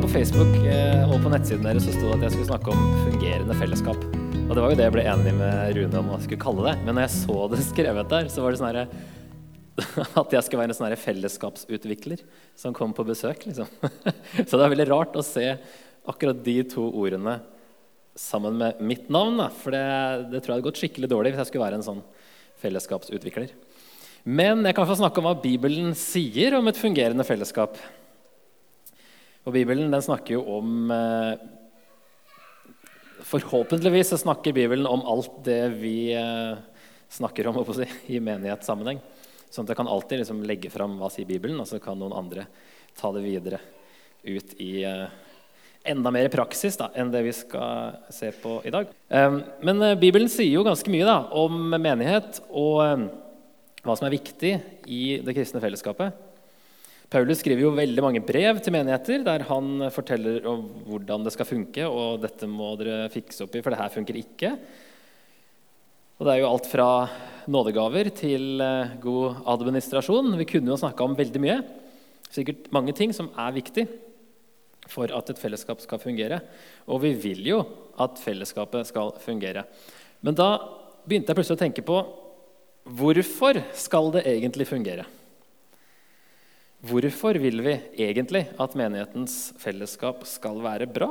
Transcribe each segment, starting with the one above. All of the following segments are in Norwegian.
På Facebook eh, og på nettsiden deres så sto det at jeg skulle snakke om fungerende fellesskap. Og det var jo det jeg ble enig med Rune om å skulle kalle det. Men når jeg så det skrevet der, så var det sånn At jeg skulle være en sånn fellesskapsutvikler som kom på besøk, liksom. Så det er veldig rart å se akkurat de to ordene sammen med mitt navn. Da. For det, det tror jeg hadde gått skikkelig dårlig hvis jeg skulle være en sånn fellesskapsutvikler. Men jeg kan få snakke om hva Bibelen sier om et fungerende fellesskap. Og Bibelen den snakker jo om eh, Forhåpentligvis så snakker Bibelen om alt det vi eh, snakker om si, i menighetssammenheng. Sånn at jeg kan alltid liksom legge fram hva sier Bibelen, og så kan noen andre ta det videre ut i eh, enda mer praksis da, enn det vi skal se på i dag. Men Bibelen sier jo ganske mye da, om menighet og hva som er viktig i det kristne fellesskapet. Paulus skriver jo veldig mange brev til menigheter der han forteller om hvordan det skal funke. og dette må dere fikse opp i, for det her funker ikke. Og Det er jo alt fra nådegaver til uh, god administrasjon. Vi kunne jo snakka om veldig mye. Sikkert mange ting som er viktig for at et fellesskap skal fungere. Og vi vil jo at fellesskapet skal fungere. Men da begynte jeg plutselig å tenke på hvorfor skal det egentlig fungere? Hvorfor vil vi egentlig at menighetens fellesskap skal være bra?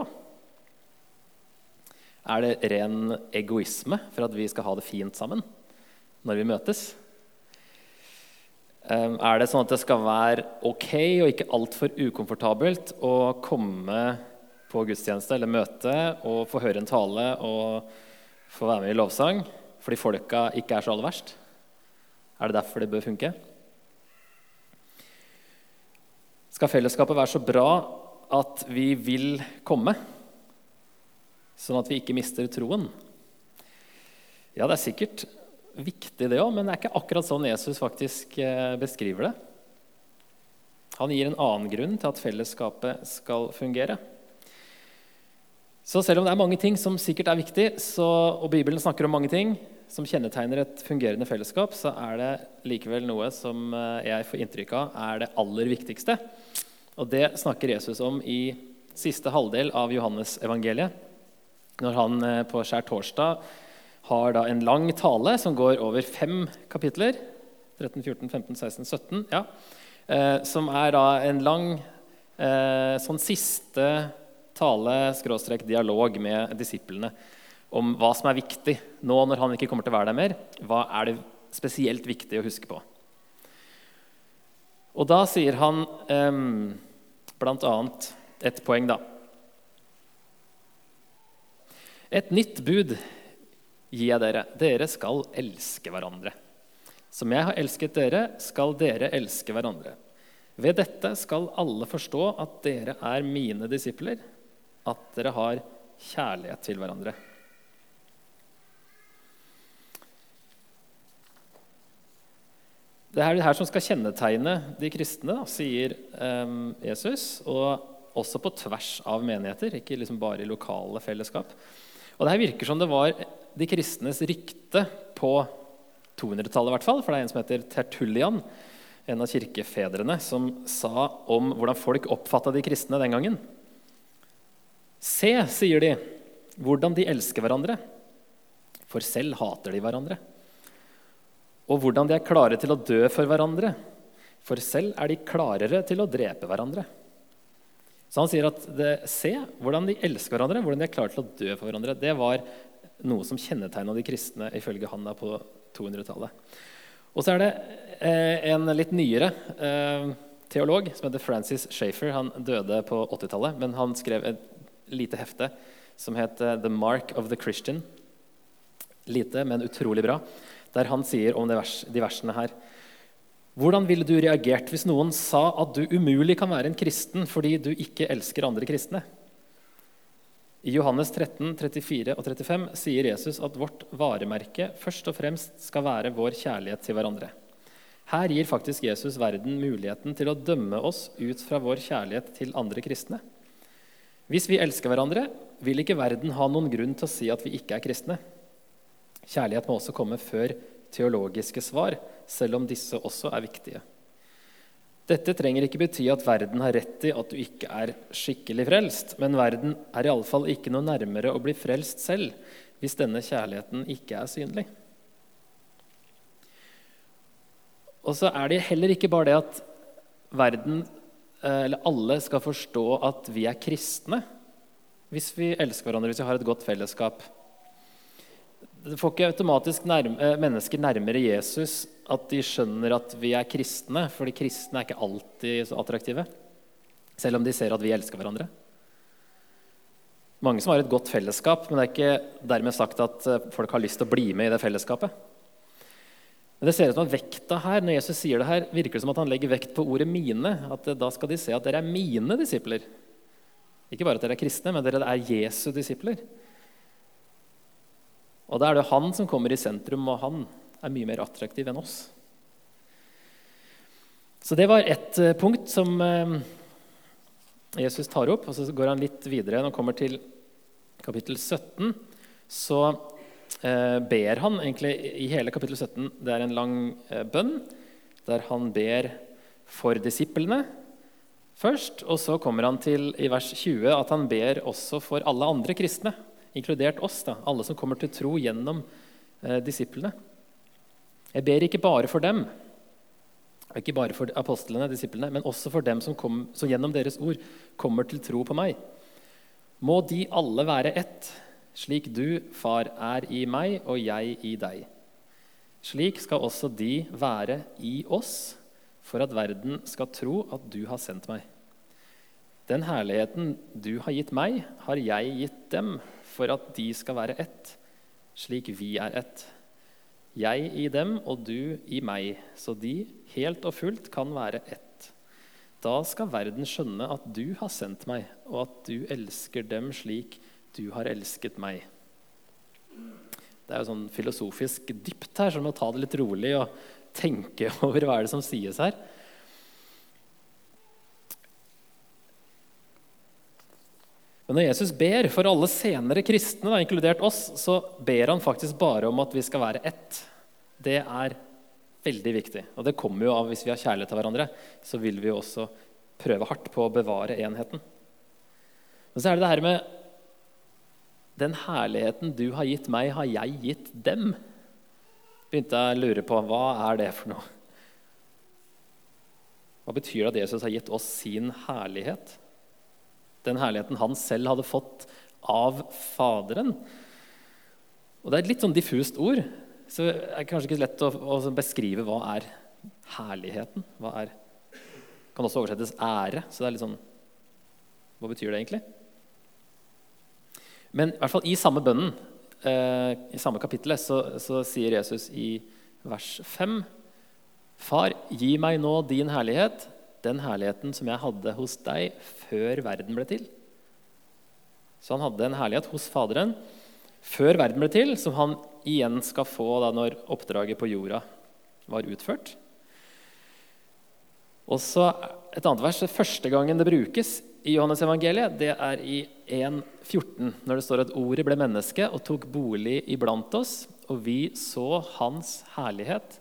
Er det ren egoisme for at vi skal ha det fint sammen når vi møtes? Ehm, er det sånn at det skal være ok og ikke altfor ukomfortabelt å komme på gudstjeneste eller møte og få høre en tale og få være med i lovsang fordi folka ikke er så aller verst? Er det derfor det bør funke? Skal fellesskapet være så bra at vi vil komme, sånn at vi ikke mister troen? Ja, det er sikkert viktig, det òg, men det er ikke akkurat sånn Jesus faktisk eh, beskriver det. Han gir en annen grunn til at fellesskapet skal fungere. Så selv om det er mange ting som sikkert er viktig, så, og Bibelen snakker om mange ting som kjennetegner et fungerende fellesskap, så er det likevel noe som eh, jeg får inntrykk av er det aller viktigste. Og det snakker Jesus om i siste halvdel av Johannes evangeliet, når han på på skjærtorsdag har da en lang tale som går over fem kapitler. 13, 14, 15, 16, 17. Ja. Eh, som er da en lang eh, sånn siste tale, skråstrek dialog med disiplene om hva som er viktig nå når han ikke kommer til å være der mer. Hva er det spesielt viktig å huske på? Og da sier han eh, bl.a. et poeng, da. Et nytt bud gir jeg dere. Dere skal elske hverandre. Som jeg har elsket dere, skal dere elske hverandre. Ved dette skal alle forstå at dere er mine disipler, at dere har kjærlighet til hverandre. Det er det her som skal kjennetegne de kristne, sier um, Jesus. Og også på tvers av menigheter, ikke liksom bare i lokale fellesskap. Og det her virker som det var de kristnes rykte på 200-tallet, i hvert fall, for det er en som heter Tertullian, en av kirkefedrene, som sa om hvordan folk oppfatta de kristne den gangen. Se, sier de, hvordan de elsker hverandre, for selv hater de hverandre. Og hvordan de er klare til å dø for hverandre, for selv er de klarere til å drepe hverandre. Så han sier at det, se hvordan de elsker hverandre, hvordan de er klare til å dø for hverandre. Det var noe som kjennetegna de kristne ifølge han på 200-tallet. Og så er det eh, en litt nyere eh, teolog som heter Francis Shafer. Han døde på 80-tallet, men han skrev et lite hefte som het uh, 'The Mark of the Christian'. Lite, men utrolig bra. Der han sier om de, vers, de versene her hvordan ville du reagert hvis noen sa at du umulig kan være en kristen fordi du ikke elsker andre kristne? I Johannes 13, 34 og 35 sier Jesus at vårt varemerke først og fremst skal være vår kjærlighet til hverandre. Her gir faktisk Jesus verden muligheten til å dømme oss ut fra vår kjærlighet til andre kristne. Hvis vi elsker hverandre, vil ikke verden ha noen grunn til å si at vi ikke er kristne. Kjærlighet må også komme før teologiske svar, selv om disse også er viktige. Dette trenger ikke bety at verden har rett i at du ikke er skikkelig frelst, men verden er iallfall ikke noe nærmere å bli frelst selv hvis denne kjærligheten ikke er synlig. Og så er det heller ikke bare det at verden, eh, eller alle, skal forstå at vi er kristne hvis vi elsker hverandre, hvis vi har et godt fellesskap. Det får ikke automatisk nærme, eh, mennesker nærmere Jesus at de skjønner at vi er kristne, fordi kristne er ikke alltid så attraktive. Selv om de ser at vi elsker hverandre. Mange som har et godt fellesskap, men det er ikke dermed sagt at eh, folk har lyst til å bli med i det fellesskapet. Men det ser ut som at vekta her, når Jesus sier det her, virker det som at han legger vekt på ordet 'mine'. At da skal de se at dere er mine disipler. Ikke bare at dere er kristne, men dere er Jesu disipler. Og da er det han som kommer i sentrum, og han er mye mer attraktiv enn oss. Så det var ett eh, punkt som eh, Jesus tar opp. Og så går han litt videre. Når han kommer til kapittel 17, så eh, ber han egentlig i hele kapittel 17 Det er en lang bønn der han ber for disiplene først. Og så kommer han til i vers 20 at han ber også for alle andre kristne inkludert oss, da, alle som kommer til tro gjennom eh, disiplene. Jeg ber ikke bare for dem, ikke bare for apostlene, disiplene, men også for dem som, kom, som gjennom deres ord kommer til tro på meg. Må de alle være ett, slik du, far, er i meg og jeg i deg. Slik skal også de være i oss, for at verden skal tro at du har sendt meg. Den herligheten du har gitt meg, har jeg gitt dem, for at de skal være ett, slik vi er ett. Jeg i dem og du i meg, så de helt og fullt kan være ett. Da skal verden skjønne at du har sendt meg, og at du elsker dem slik du har elsket meg. Det er jo sånn filosofisk dypt her, så du må ta det litt rolig og tenke over hva er det som sies her. Men når Jesus ber for alle senere kristne, da, inkludert oss, så ber han faktisk bare om at vi skal være ett. Det er veldig viktig. Og det kommer jo av hvis vi har kjærlighet til hverandre, så vil vi jo også prøve hardt på å bevare enheten. Men så er det det her med Den herligheten du har gitt meg, har jeg gitt dem. Begynte jeg å lure på hva er det for noe. Hva betyr det at Jesus har gitt oss sin herlighet? Den herligheten han selv hadde fått av Faderen. Og Det er et litt sånn diffust ord, så det er kanskje ikke lett å, å beskrive hva er herligheten. Hva er, kan også oversettes ære. Så det er litt sånn Hva betyr det egentlig? Men i hvert fall i samme bønnen, eh, i samme kapittelet, så, så sier Jesus i vers 5.: Far, gi meg nå din herlighet, den herligheten som jeg hadde hos deg før verden ble til. Så han hadde en herlighet hos Faderen før verden ble til, som han igjen skal få da når oppdraget på jorda var utført. Og så et annet vers. Første gangen det brukes i Johannes evangeliet, det er i 1,14, når det står at ordet ble menneske og tok bolig iblant oss, og vi så hans herlighet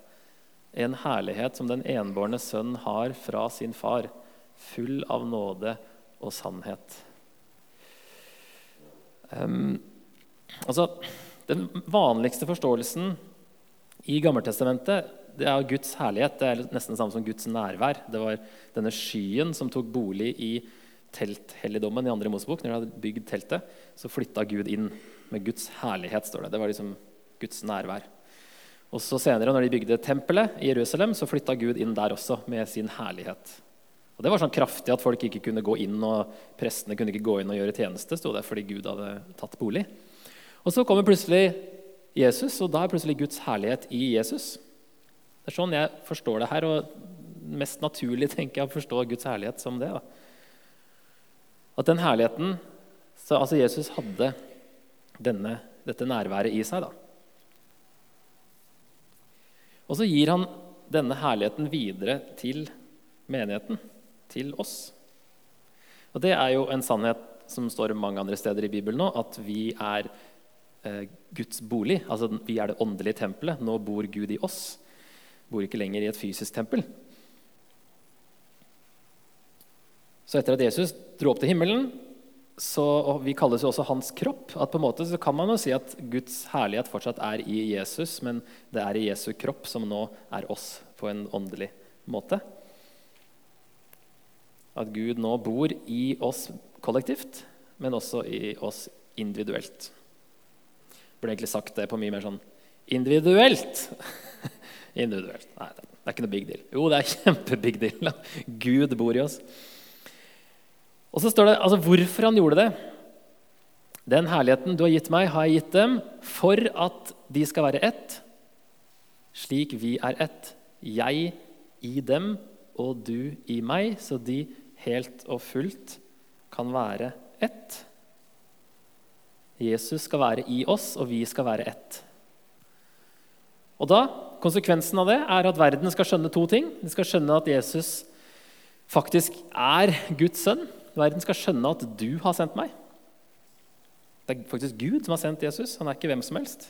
en herlighet som den enbårne sønn har fra sin far, full av nåde og sannhet. Um, altså, den vanligste forståelsen i Gammeltestamentet det er Guds herlighet. Det er nesten det samme som Guds nærvær. Det var denne skyen som tok bolig i telthelligdommen i andre Mosebok. Når de hadde bygd teltet, så flytta Gud inn med Guds herlighet. står Det Det var liksom Guds nærvær. Og så Senere, når de bygde tempelet i Jerusalem, så flytta Gud inn der også med sin herlighet. Og Det var sånn kraftig at folk ikke kunne gå inn, og prestene kunne ikke gå inn og gjøre tjeneste. Stod det, fordi Gud hadde tatt bolig. Og Så kommer plutselig Jesus, og da er plutselig Guds herlighet i Jesus. Det er sånn jeg forstår det her, og mest naturlig tenker jeg å forstå Guds herlighet som det. Da. At den herligheten så, Altså Jesus hadde denne, dette nærværet i seg. da. Og så gir han denne herligheten videre til menigheten, til oss. Og det er jo en sannhet som står mange andre steder i Bibelen nå, at vi er eh, Guds bolig. Altså vi er det åndelige tempelet. Nå bor Gud i oss. Bor ikke lenger i et fysisk tempel. Så etter at Jesus dro opp til himmelen, så, og vi kalles jo også hans kropp, at på en måte så kan man jo si at Guds herlighet fortsatt er i Jesus, men det er i Jesu kropp som nå er oss på en åndelig måte. At Gud nå bor i oss kollektivt, men også i oss individuelt. Burde egentlig sagt det på mye mer sånn individuelt. individuelt. Nei, det er ikke noe big deal. Jo, det er kjempebig deal. Gud bor i oss. Og så står det altså, hvorfor han gjorde det. Den herligheten du har gitt meg, har jeg gitt dem for at de skal være ett, slik vi er ett. Jeg i dem og du i meg, så de helt og fullt kan være ett. Jesus skal være i oss, og vi skal være ett. Og da, Konsekvensen av det er at verden skal skjønne to ting. De skal skjønne at Jesus faktisk er Guds sønn. Verden skal skjønne at du har sendt meg. Det er faktisk Gud som har sendt Jesus. Han er ikke hvem som helst.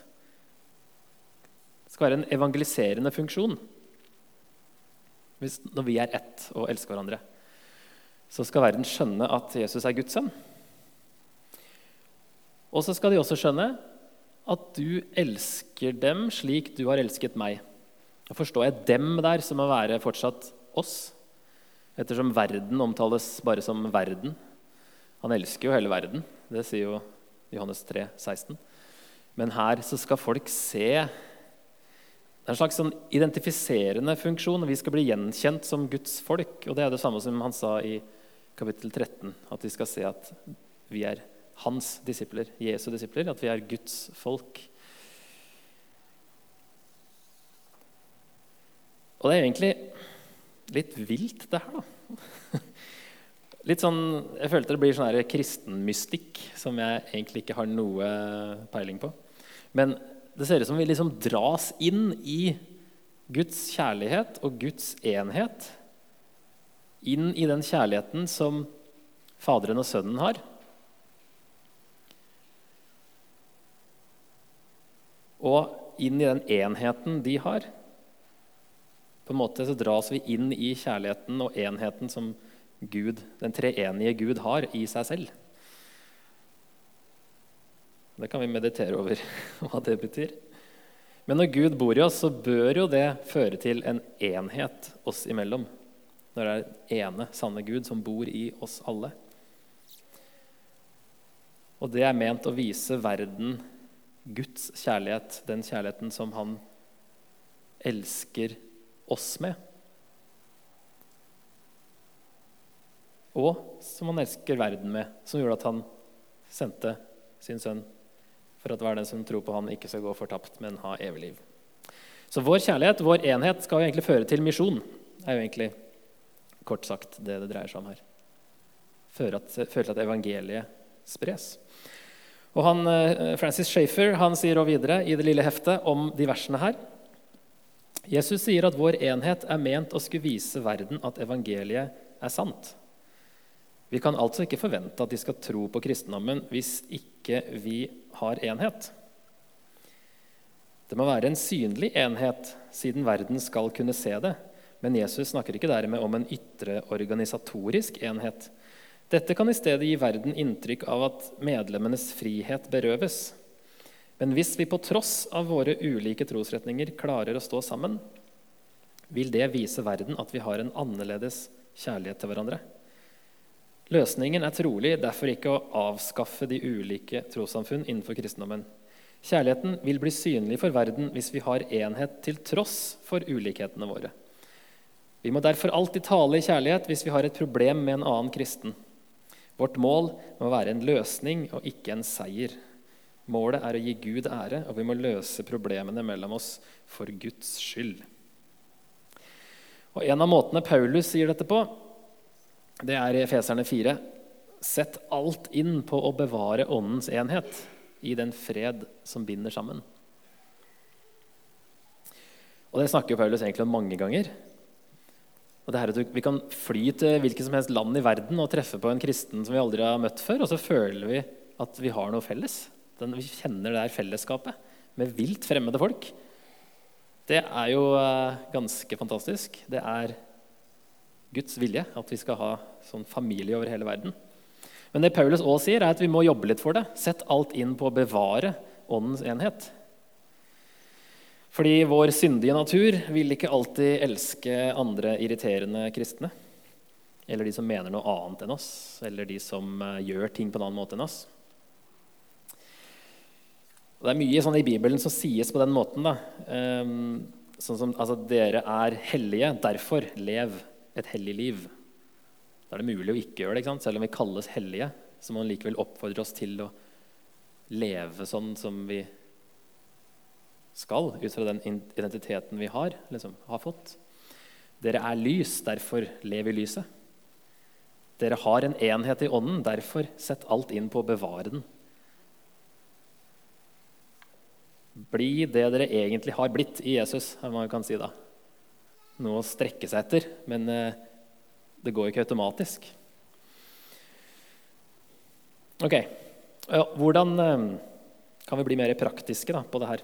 Det skal være en evangeliserende funksjon. Når vi er ett og elsker hverandre, så skal verden skjønne at Jesus er Guds sønn. Og så skal de også skjønne at du elsker dem slik du har elsket meg. Da forstår jeg 'dem' der som må være fortsatt oss, ettersom verden omtales bare som verden. Han elsker jo hele verden. Det sier jo Johannes 3, 16. Men her så skal folk se Det er en slags sånn identifiserende funksjon. Vi skal bli gjenkjent som Guds folk. Og det er det samme som han sa i kapittel 13, at de skal se at vi er hans disipler, Jesu disipler, at vi er Guds folk. Og det er egentlig litt vilt, det her, da. Litt sånn, Jeg følte det blir sånn kristenmystikk som jeg egentlig ikke har noe peiling på. Men det ser ut som vi liksom dras inn i Guds kjærlighet og Guds enhet. Inn i den kjærligheten som Faderen og Sønnen har. og inn i den enheten de har. På en måte så dras vi inn i kjærligheten og enheten som Gud, den treenige Gud har i seg selv. Det kan vi meditere over hva det betyr. Men når Gud bor i oss, så bør jo det føre til en enhet oss imellom. Når det er ene, sanne Gud som bor i oss alle. Og det er ment å vise verden Guds kjærlighet, den kjærligheten som han elsker oss med. Og som han elsker verden med, som gjorde at han sendte sin sønn for at hver den som tror på han ikke skal gå fortapt, men ha evig liv. Så vår kjærlighet, vår enhet, skal jo egentlig føre til misjon. er jo egentlig kort sagt det det dreier seg om her. Føre, til at evangeliet spres. Og han, eh, Francis Shafer sier også videre i det lille heftet om de versene her Jesus sier at vår enhet er ment å skulle vise verden at evangeliet er sant. Vi kan altså ikke forvente at de skal tro på kristendommen hvis ikke vi har enhet. Det må være en synlig enhet, siden verden skal kunne se det. Men Jesus snakker ikke dermed om en ytre organisatorisk enhet. Dette kan i stedet gi verden inntrykk av at medlemmenes frihet berøves. Men hvis vi på tross av våre ulike trosretninger klarer å stå sammen, vil det vise verden at vi har en annerledes kjærlighet til hverandre. Løsningen er trolig derfor ikke å avskaffe de ulike trossamfunn innenfor kristendommen. Kjærligheten vil bli synlig for verden hvis vi har enhet til tross for ulikhetene våre. Vi må derfor alltid tale i kjærlighet hvis vi har et problem med en annen kristen. Vårt mål må være en løsning og ikke en seier. Målet er å gi Gud ære, og vi må løse problemene mellom oss for Guds skyld. Og En av måtene Paulus sier dette på, det er i Efeserne 4. Sett alt inn på å bevare åndens enhet i den fred som binder sammen. Og Det snakker Paulus egentlig om mange ganger. Og det her at Vi kan fly til hvilket som helst land i verden og treffe på en kristen som vi aldri har møtt før, og så føler vi at vi har noe felles. Den, vi kjenner det her fellesskapet med vilt fremmede folk. Det er jo uh, ganske fantastisk. Det er Guds vilje at vi skal ha sånn familie over hele verden. Men det Paulus også sier, er at vi må jobbe litt for det. Sett alt inn på å bevare åndens enhet. Fordi vår syndige natur vil ikke alltid elske andre irriterende kristne. Eller de som mener noe annet enn oss, eller de som eh, gjør ting på en annen måte enn oss. Og det er mye sånn i Bibelen som sies på den måten. Um, sånn som altså, Dere er hellige, derfor lev et hellig liv. Da er det mulig å ikke gjøre det. ikke? Selv om vi kalles hellige, så må man likevel oppfordre oss til å leve sånn som vi skal, ut fra den identiteten vi har, liksom, har fått. Dere er lys, derfor lev i lyset. Dere har en enhet i ånden, derfor sett alt inn på å bevare den. Bli det dere egentlig har blitt i Jesus, er man kan si da. Noe å strekke seg etter, men eh, det går ikke automatisk. Ok, Hvordan eh, kan vi bli mer praktiske da, på det her?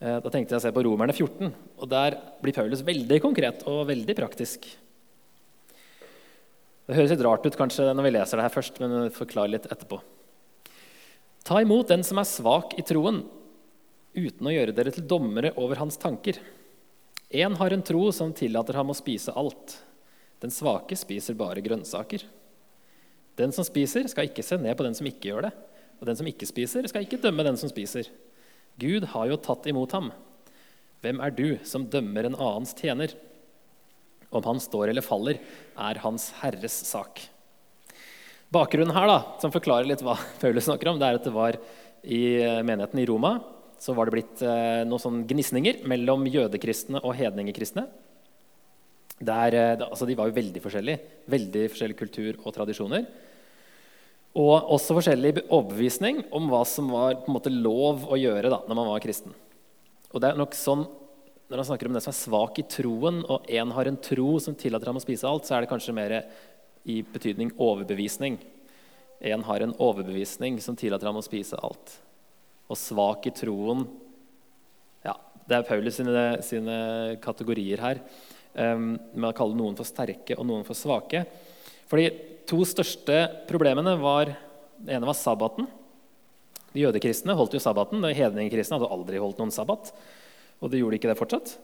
Eh, da tenkte jeg å se på Romerne 14, og der blir Paulus veldig konkret og veldig praktisk. Det høres litt rart ut kanskje når vi leser det her først, men forklar litt etterpå. Ta imot den som er svak i troen, uten å gjøre dere til dommere over hans tanker. Én har en tro som tillater ham å spise alt. Den svake spiser bare grønnsaker. Den som spiser, skal ikke se ned på den som ikke gjør det. Og den som ikke spiser, skal ikke dømme den som spiser. Gud har jo tatt imot ham. Hvem er du som dømmer en annens tjener? Om han står eller faller, er hans herres sak. Bakgrunnen her, da, som forklarer litt hva Paulus snakker om, det er at det var i eh, menigheten i Roma så var det blitt eh, noen sånne gnisninger mellom jødekristne og hedningekristne. Der, eh, altså de var jo veldig forskjellige. Veldig forskjellig kultur og tradisjoner. Og også forskjellig overbevisning om hva som var på en måte lov å gjøre da, når man var kristen. Og det er nok sånn, Når han snakker om den som er svak i troen, og én har en tro som tillater ham å spise alt, så er det kanskje mer i betydning overbevisning. En har en overbevisning som tillater ham å spise alt. Og svak i troen ja, Det er Paulus sine, sine kategorier her. Um, med å kalle noen for sterke og noen for svake. For de to største problemene var Det ene var sabbaten. De jødekristne holdt jo sabbaten. De hedningekristne hadde aldri holdt noen sabbat. Og de gjorde ikke det fortsatt.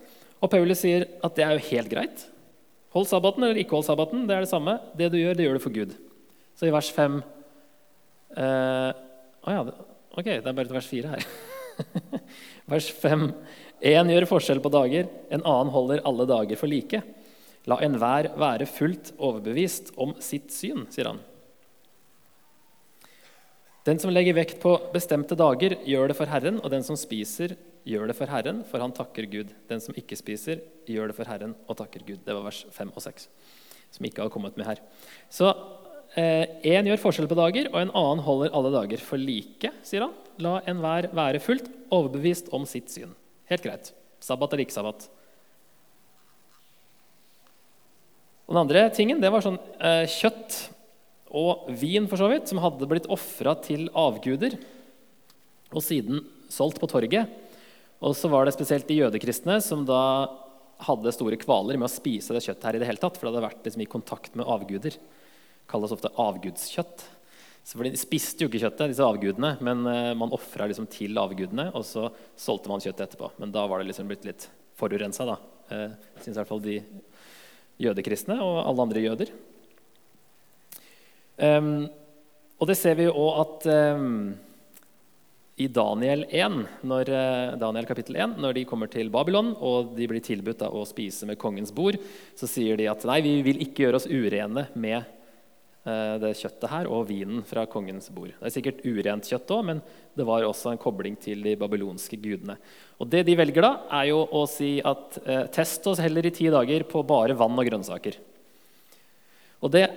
Og Paulus sier at det er jo helt greit. Hold sabbaten eller ikke hold sabbaten, det er det samme. Det du gjør, det gjør du for Gud. Så i vers 5 eh, oh ja, Ok, det er bare til vers 4 her. vers 5. Én gjør forskjell på dager, en annen holder alle dager for like. La enhver være fullt overbevist om sitt syn, sier han. Den som legger vekt på bestemte dager, gjør det for Herren, og den som spiser, gjør det for Herren, for han takker Gud. Den som ikke spiser, gjør det for Herren og takker Gud. Det var vers 5 og 6, som ikke har kommet med her. Så eh, gjør forskjell på dager, og en annen holder alle dager for like, sier han. La enhver være fullt overbevist om sitt syn. Helt greit. Sabbat eller ikke sabbat. Og den andre tingen det var sånn eh, kjøtt og vin for så vidt, som hadde blitt ofra til avguder og siden solgt på torget. Og så var det spesielt de jødekristne som da hadde store kvaler med å spise det kjøttet her i det hele tatt, for det hadde vært liksom i kontakt med avguder. Det kalles ofte avgudskjøtt. Så De spiste jo ikke kjøttet, disse avgudene, men uh, man ofra liksom til avgudene, og så solgte man kjøttet etterpå. Men da var det liksom blitt litt forurensa, da. Uh, Syns i hvert fall de jødekristne og alle andre jøder. Um, og det ser vi jo òg at um, i Daniel 1, når, eh, Daniel kapittel 1, når de kommer til Babylon og de blir tilbudt da, å spise med kongens bord, så sier de at nei, vi vil ikke gjøre oss urene med eh, det kjøttet her og vinen fra kongens bord. Det er sikkert urent kjøtt òg, men det var også en kobling til de babylonske gudene. Og Det de velger da, er jo å si at eh, test oss heller i ti dager på bare vann og grønnsaker. Og det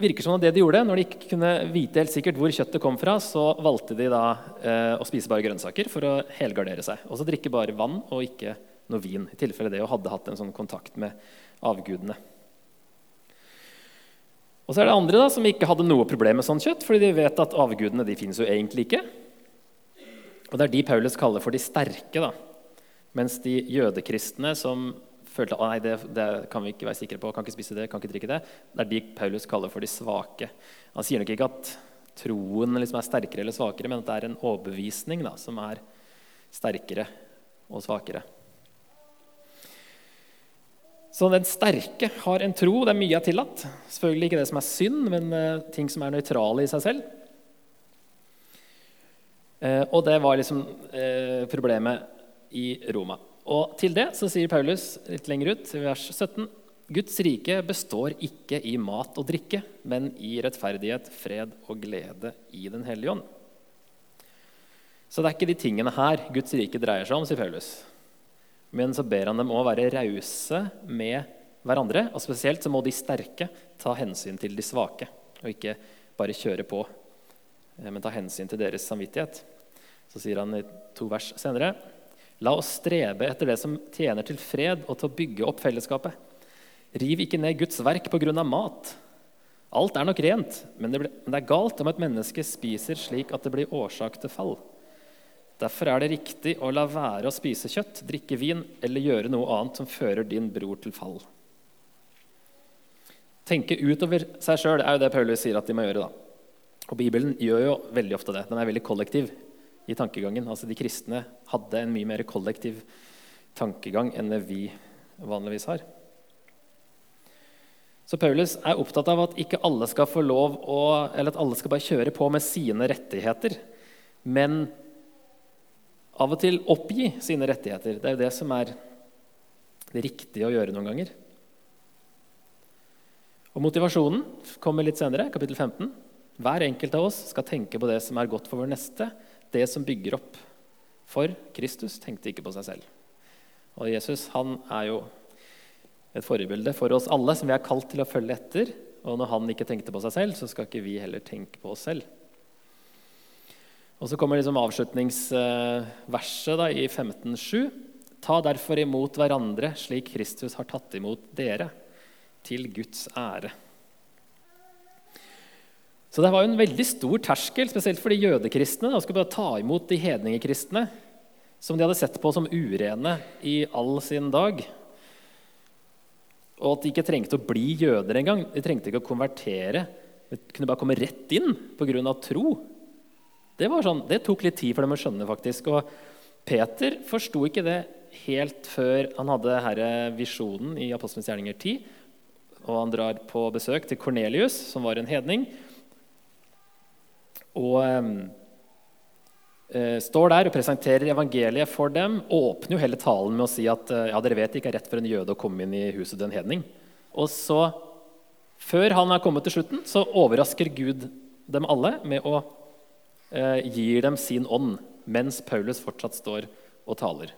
virker som det de gjorde, Når de ikke kunne vite helt sikkert hvor kjøttet kom fra, så valgte de da eh, å spise bare grønnsaker for å helgardere seg. Og så drikke bare vann og ikke noe vin, i tilfelle det hadde hatt en sånn kontakt med avgudene. Og så er det andre da, som ikke hadde noe problem med sånn kjøtt, fordi de vet at avgudene de finnes jo egentlig ikke. Og Det er de Paulus kaller for de sterke. da. Mens de jødekristne som følte at det, det kan vi ikke være sikre på, kan ikke spise det, kan ikke drikke det. Det er de Paulus kaller for de svake. Han sier nok ikke at troen liksom er sterkere eller svakere, men at det er en overbevisning da, som er sterkere og svakere. Så den sterke har en tro. Det er mye er tillatt. Selvfølgelig ikke det som er synd, men uh, ting som er nøytrale i seg selv. Uh, og det var liksom uh, problemet i Roma. Og til det så sier Paulus litt lenger ut, i vers 17.: Guds rike består ikke i mat og drikke, men i rettferdighet, fred og glede i Den hellige ånd. Så det er ikke de tingene her Guds rike dreier seg om, sier Paulus. Men så ber han dem å være rause med hverandre. Og spesielt så må de sterke ta hensyn til de svake, og ikke bare kjøre på, eh, men ta hensyn til deres samvittighet. Så sier han i to vers senere.: La oss strebe etter det som tjener til fred og til å bygge opp fellesskapet. Riv ikke ned Guds verk pga. mat. Alt er nok rent, men det, er galt om et menneske spiser slik at det blir årsak til fall. Derfor er det riktig å la være å spise kjøtt, drikke vin eller gjøre noe annet som fører din bror til fall. Tenke utover seg sjøl er jo det Paulus sier at de må gjøre. da. Og Bibelen gjør jo veldig ofte det. Den er veldig kollektiv i tankegangen. Altså De kristne hadde en mye mer kollektiv tankegang enn det vi vanligvis har. Så Paulus er opptatt av at ikke alle skal få lov å, eller at alle skal bare kjøre på med sine rettigheter. Men av og til oppgi sine rettigheter. Det er jo det som er det riktige å gjøre noen ganger. Og Motivasjonen kommer litt senere, kapittel 15. Hver enkelt av oss skal tenke på det som er godt for vår neste, det som bygger opp. For Kristus tenkte ikke på seg selv. Og Jesus han er jo et forbilde for oss alle som vi er kalt til å følge etter. Og når han ikke tenkte på seg selv, så skal ikke vi heller tenke på oss selv. Og så kommer liksom avslutningsverset da, i 15.7. Ta derfor imot hverandre slik Kristus har tatt imot dere, til Guds ære. Så det var jo en veldig stor terskel, spesielt for de jødekristne, å skulle bare ta imot de hedningekristne som de hadde sett på som urene i all sin dag. Og at de ikke trengte å bli jøder engang. De trengte ikke å konvertere. De kunne bare komme rett inn pga. tro. Det, sånn, det, tok litt tid for dem å skjønne. faktisk. Og Peter forsto ikke det helt før han hadde denne visjonen i Apostelens gjerninger 10. Og han drar på besøk til Kornelius, som var en hedning. Og eh, står der og presenterer evangeliet for dem. og Åpner jo hele talen med å si at ja, dere vet det ikke er rett for en jøde å komme inn i huset til en hedning. Og så, før han er kommet til slutten, så overrasker Gud dem alle med å eh, gi dem sin ånd mens Paulus fortsatt står og taler.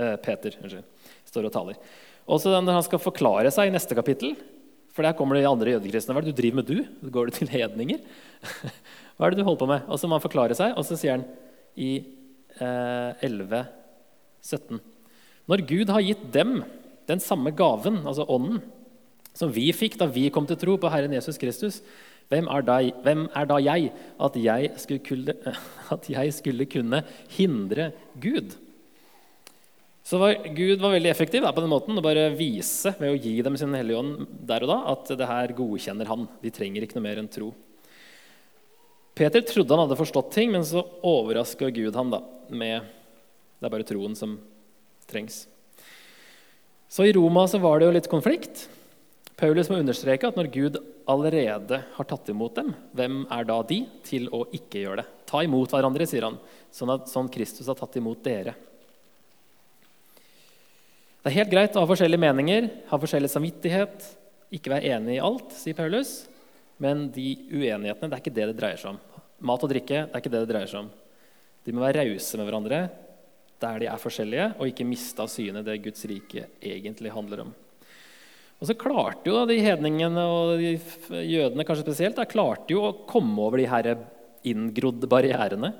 Eh, Peter unnskyld, står og taler. Og så Når han skal forklare seg i neste kapittel For der kommer de andre jødekristne. Hva er det du driver med, du? Går du til hedninger? Hva er det du holder på med? Og så må han forklare seg, og så sier han i eh, 11, 17 Når Gud har gitt dem den samme gaven, altså ånden, som vi fikk da vi kom til tro på Herren Jesus Kristus, hvem er, da, hvem er da jeg at jeg, skulle, at jeg skulle kunne hindre Gud? Så var, Gud var veldig effektiv da, på den måten å bare vise ved å gi dem sin hellige ånd der og da at det her godkjenner han. De trenger ikke noe mer enn tro. Peter trodde han hadde forstått ting, men så overraska Gud ham da, med Det er bare troen som trengs. Så i Roma så var det jo litt konflikt. Paulus må understreke at når Gud allerede har tatt imot dem, hvem er da de til å ikke gjøre det? Ta imot hverandre, sier han, sånn at sånn Kristus har tatt imot dere. Det er helt greit å ha forskjellige meninger, ha forskjellig samvittighet, ikke være enig i alt, sier Paulus. Men de uenighetene det er ikke det det dreier seg om. Mat og drikke det er ikke det det dreier seg om. De må være rause med hverandre der de er forskjellige, og ikke miste av syne det Guds rike egentlig handler om. Og så klarte jo de hedningene og de jødene kanskje spesielt, da, klarte jo å komme over de her inngrodde barrierene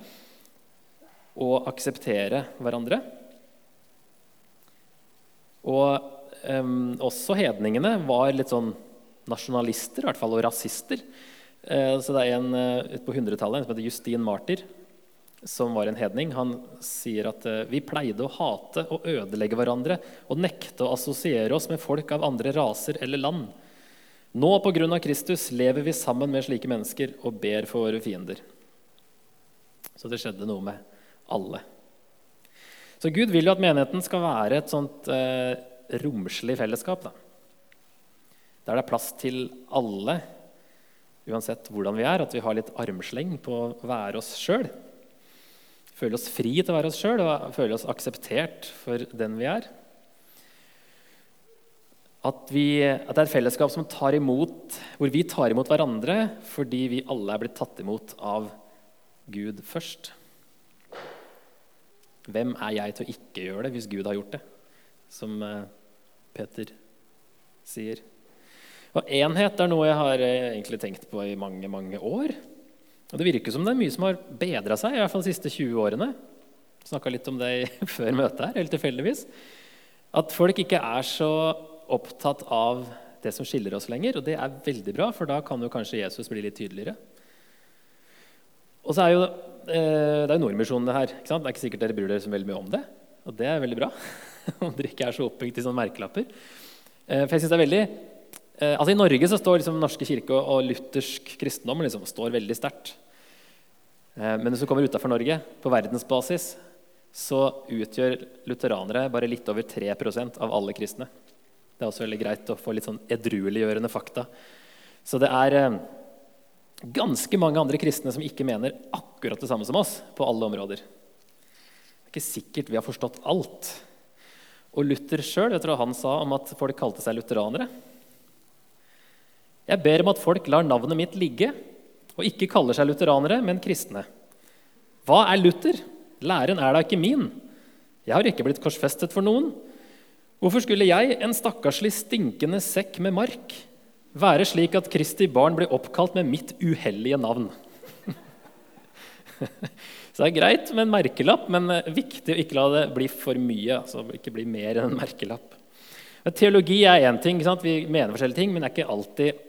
og akseptere hverandre. Og um, også hedningene var litt sånn nasjonalister, i hvert fall, og rasister. Uh, så det er en uh, på 100-tallet som heter Justin Martyr. som var en hedning, han sier at uh, vi pleide å hate og ødelegge hverandre og nekte å assosiere oss med folk av andre raser eller land. Nå av Kristus lever vi sammen med slike mennesker og ber for våre fiender. Så det skjedde noe med alle. Så Gud vil jo at menigheten skal være et sånt eh, romslig fellesskap. Da. Der det er plass til alle, uansett hvordan vi er. At vi har litt armsleng på å være oss sjøl. Føle oss fri til å være oss sjøl og føle oss akseptert for den vi er. At, vi, at, det er et fellesskap som tar imot, hvor vi tar imot hverandre fordi vi alle er blitt tatt imot av Gud først. Hvem er jeg til å ikke gjøre det hvis Gud har gjort det? Som eh, Peter sier. Og enhet er noe jeg har eh, egentlig tenkt på i mange, mange år. Og Det virker som det er mye som har bedra seg, i hvert fall de siste 20 årene. Snakka litt om det før møtet her, helt tilfeldigvis. At folk ikke er så opptatt av det som skiller oss lenger. Og det er veldig bra, for da kan jo kanskje Jesus bli litt tydeligere. Og så er jo Det er jo Nordmisjonen, det her. Det er ikke sikkert dere bryr dere så veldig mye om det. Og det er veldig bra. Om dere ikke er så opphengt i sånne merkelapper. Eh, for jeg synes det er veldig Eh, altså I Norge så står liksom Norske kirke og luthersk kristendom liksom, står veldig sterkt. Eh, men hvis du kommer utafor Norge, på verdensbasis, så utgjør lutheranere bare litt over 3% av alle kristne. Det er også veldig greit å få litt sånn edrueliggjørende fakta. Så det er eh, ganske mange andre kristne som ikke mener akkurat det samme som oss på alle områder. Det er ikke sikkert vi har forstått alt. Og Luther sjøl, du hva han sa om at folk kalte seg lutheranere? Jeg ber om at folk lar navnet mitt ligge og ikke kaller seg lutheranere, men kristne. Hva er Luther? Læren er da ikke min. Jeg har ikke blitt korsfestet for noen. Hvorfor skulle jeg, en stakkarslig stinkende sekk med mark, være slik at Kristi barn blir oppkalt med mitt uhellige navn? Så det er greit med en merkelapp, men viktig å ikke la det bli for mye. altså ikke bli mer enn en merkelapp. Teologi er én ting. Vi mener forskjellige ting, men det er ikke alltid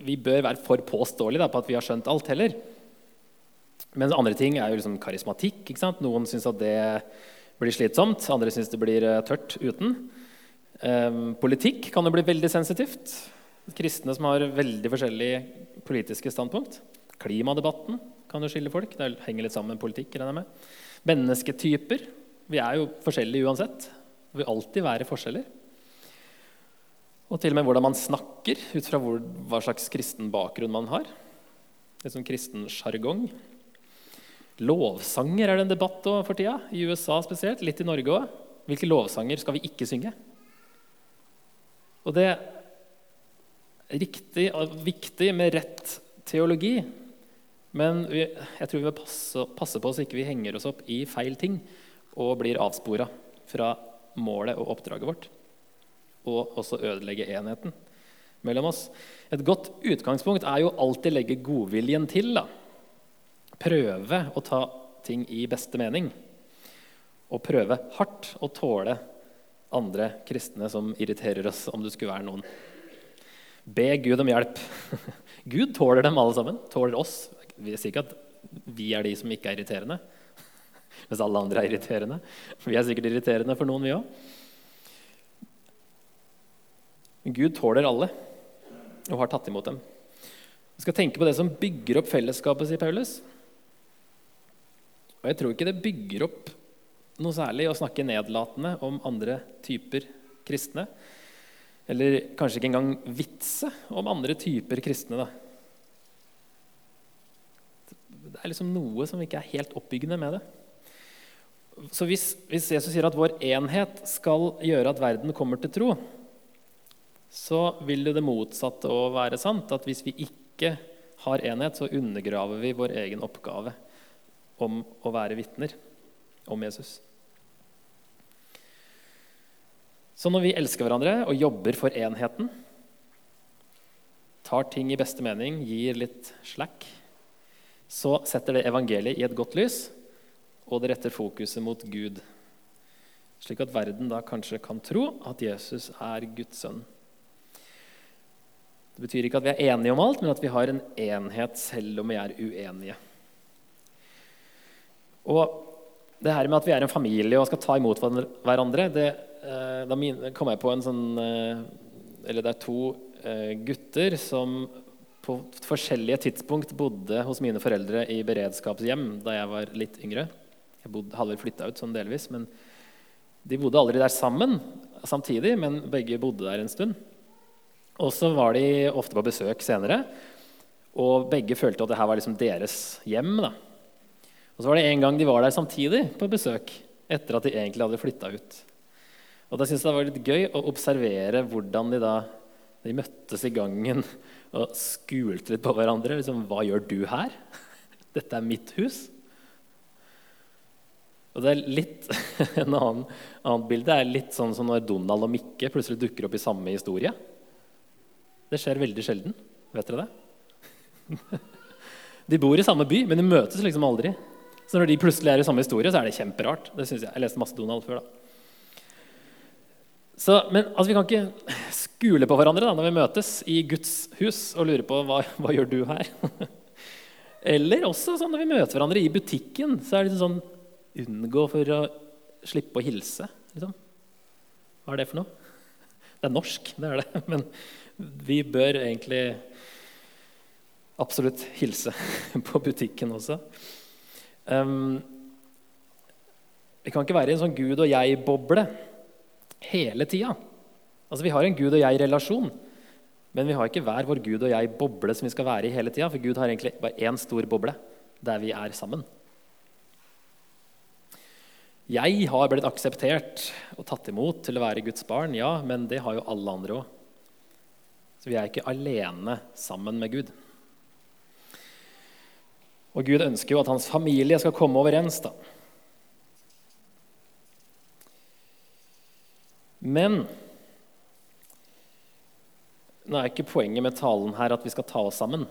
vi bør være for påståelige på at vi har skjønt alt heller. Men andre ting er jo liksom karismatikk. Noen syns at det blir slitsomt, andre syns det blir eh, tørt uten. Um, politikk kan jo bli veldig sensitivt. Kristne som har veldig forskjellige politiske standpunkt. Klimadebatten kan jo skille folk. Det henger litt sammen med politikk. Mennesketyper. Vi er jo forskjellige uansett. Det vil alltid være forskjeller. Og til og med hvordan man snakker, ut fra hvor, hva slags kristen bakgrunn man har. Det som kristen sjargong. Lovsanger er det en debatt for tida, i USA spesielt. Litt i Norge òg. Hvilke lovsanger skal vi ikke synge? Og det er riktig og viktig med rett teologi. Men vi, jeg tror vi vil passe, passe på så ikke vi henger oss opp i feil ting og blir avspora fra målet og oppdraget vårt og også ødelegge enheten mellom oss. Et godt utgangspunkt er jo alltid legge godviljen til. da. Prøve å ta ting i beste mening. Og prøve hardt å tåle andre kristne som irriterer oss, om det skulle være noen. Be Gud om hjelp. Gud tåler dem alle sammen. Tåler oss. Vi sier ikke at vi er de som ikke er irriterende. Mens alle andre er irriterende. Vi er sikkert irriterende for noen, vi òg. Gud tåler alle og har tatt imot dem. Vi skal tenke på det som bygger opp fellesskapet, sier Paulus. Og jeg tror ikke det bygger opp noe særlig å snakke nedlatende om andre typer kristne. Eller kanskje ikke engang vitse om andre typer kristne. Da. Det er liksom noe som ikke er helt oppbyggende med det. Så hvis, hvis Jesus sier at vår enhet skal gjøre at verden kommer til tro, så vil det motsatte òg være sant. At hvis vi ikke har enhet, så undergraver vi vår egen oppgave om å være vitner om Jesus. Så når vi elsker hverandre og jobber for enheten, tar ting i beste mening, gir litt slack, så setter det evangeliet i et godt lys, og det retter fokuset mot Gud. Slik at verden da kanskje kan tro at Jesus er Guds sønn. Det betyr ikke at vi er enige om alt, men at vi har en enhet selv om vi er uenige. Og det her med at vi er en familie og skal ta imot hverandre, det, da kom jeg på en sånn eh, Eller det er to eh, gutter som på forskjellige tidspunkt bodde hos mine foreldre i beredskapshjem da jeg var litt yngre. Jeg bodde, hadde vel flytta ut sånn delvis, men de bodde aldri der sammen samtidig, men begge bodde der en stund. Og så var de ofte på besøk senere, og begge følte at det her var liksom deres hjem. da. Og så var det en gang de var der samtidig på besøk etter at de egentlig hadde flytta ut. Og da syntes jeg det var litt gøy å observere hvordan de da de møttes i gangen og skulte litt på hverandre. Liksom, 'Hva gjør du her? Dette er mitt hus.' Og det er litt, En annen, annet bilde er litt sånn som når Donald og Mikke plutselig dukker opp i samme historie. Det skjer veldig sjelden. Vet dere det? De bor i samme by, men de møtes liksom aldri. Så når de plutselig er i samme historie, så er det kjemperart. Det synes Jeg jeg leste masse Donald før. da. Så, men altså, vi kan ikke skule på hverandre da, når vi møtes i Guds hus og lure på hva, hva gjør du her. Eller også sånn når vi møter hverandre i butikken, så er det liksom sånn Unngå for å slippe å hilse. Liksom. Hva er det for noe? Det er norsk, det er det. Men vi bør egentlig absolutt hilse på butikken også. Um, vi kan ikke være i en sånn Gud og jeg-boble hele tida. Altså, vi har en Gud og jeg-relasjon, men vi har ikke hver vår Gud og jeg-boble som vi skal være i hele tida. For Gud har egentlig bare én stor boble der vi er sammen. Jeg har blitt akseptert og tatt imot til å være Guds barn, ja, men det har jo alle andre òg. Så vi er ikke alene sammen med Gud. Og Gud ønsker jo at hans familie skal komme overens. da. Men nå er ikke poenget med talen her at vi skal ta oss sammen.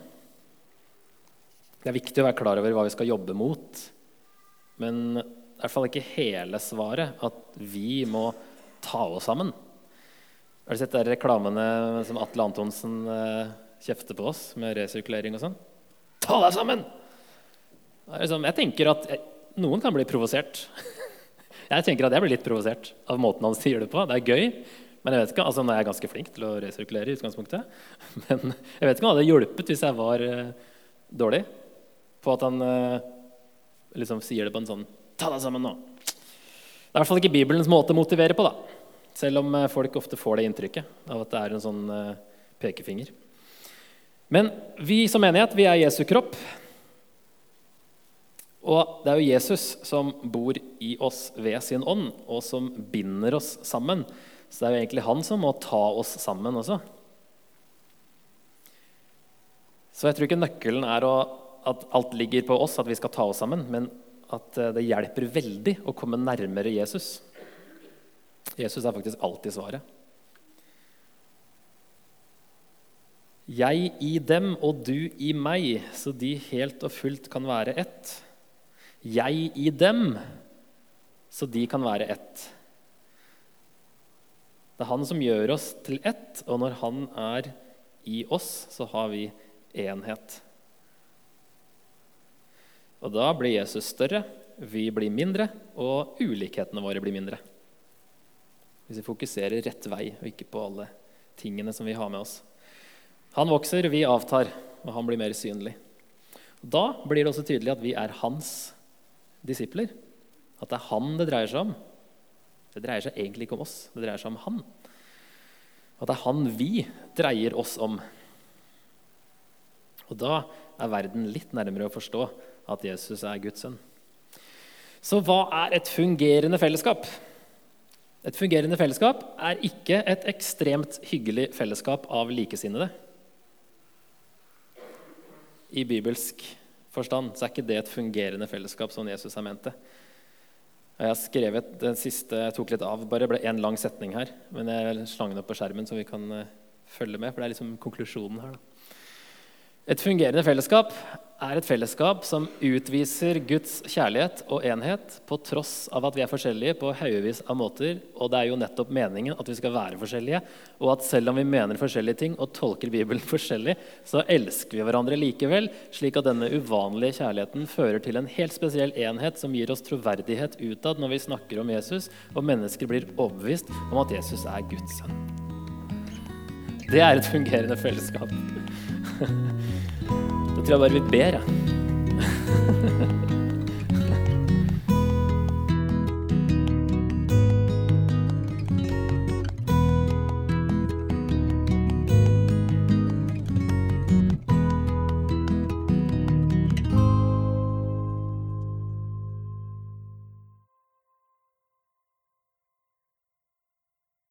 Det er viktig å være klar over hva vi skal jobbe mot. Men i hvert fall ikke hele svaret at vi må ta oss sammen. Har du sett de reklamene som Atle Antonsen eh, kjefter på oss med resirkulering og sånn? Ta deg sammen! Liksom, jeg tenker at noen kan bli provosert. Jeg tenker at jeg blir litt provosert av måten han sier det på. Det er gøy. Men jeg vet ikke, altså Nå er jeg ganske flink til å resirkulere. i utgangspunktet. Men jeg vet ikke om det hadde hjulpet hvis jeg var uh, dårlig på at han uh, liksom sier det på en sånn Ta deg sammen nå. Det er i hvert fall ikke Bibelens måte å motivere på. da. Selv om uh, folk ofte får det inntrykket av at det er en sånn pekefinger. Men vi som menighet, vi er Jesu kropp. Og det er jo Jesus som bor i oss ved sin ånd, og som binder oss sammen. Så det er jo egentlig han som må ta oss sammen også. Så jeg tror ikke nøkkelen er å, at alt ligger på oss, at vi skal ta oss sammen, men at eh, det hjelper veldig å komme nærmere Jesus. Jesus er faktisk alltid svaret. Jeg i dem og du i meg, så de helt og fullt kan være ett jeg i dem, så de kan være ett. Det er han som gjør oss til ett, og når han er i oss, så har vi enhet. Og da blir Jesus større, vi blir mindre, og ulikhetene våre blir mindre. Hvis vi fokuserer rett vei og ikke på alle tingene som vi har med oss. Han vokser, vi avtar, og han blir mer synlig. Da blir det også tydelig at vi er hans disipler. At det er han det dreier seg om. Det dreier seg egentlig ikke om oss, det dreier seg om han. At det er han vi dreier oss om. Og da er verden litt nærmere å forstå at Jesus er Guds sønn. Så hva er et fungerende fellesskap? Et fungerende fellesskap er ikke et ekstremt hyggelig fellesskap av likesinnede. I bibelsk forstand så er ikke det et fungerende fellesskap som Jesus har ment det. Jeg har skrevet den siste, jeg tok litt av, bare ble én lang setning her. Men jeg slang den opp på skjermen, så vi kan uh, følge med. For det er liksom konklusjonen her. Da. Et fungerende fellesskap er et fellesskap som utviser Guds kjærlighet og enhet på tross av at vi er forskjellige på haugevis av måter. Og det er jo nettopp meningen at vi skal være forskjellige. Og at selv om vi mener forskjellige ting og tolker Bibelen forskjellig, så elsker vi hverandre likevel, slik at denne uvanlige kjærligheten fører til en helt spesiell enhet som gir oss troverdighet utad når vi snakker om Jesus, og mennesker blir overbevist om at Jesus er Guds sønn. Det er et fungerende fellesskap. Da tror jeg bare vi ber, jeg.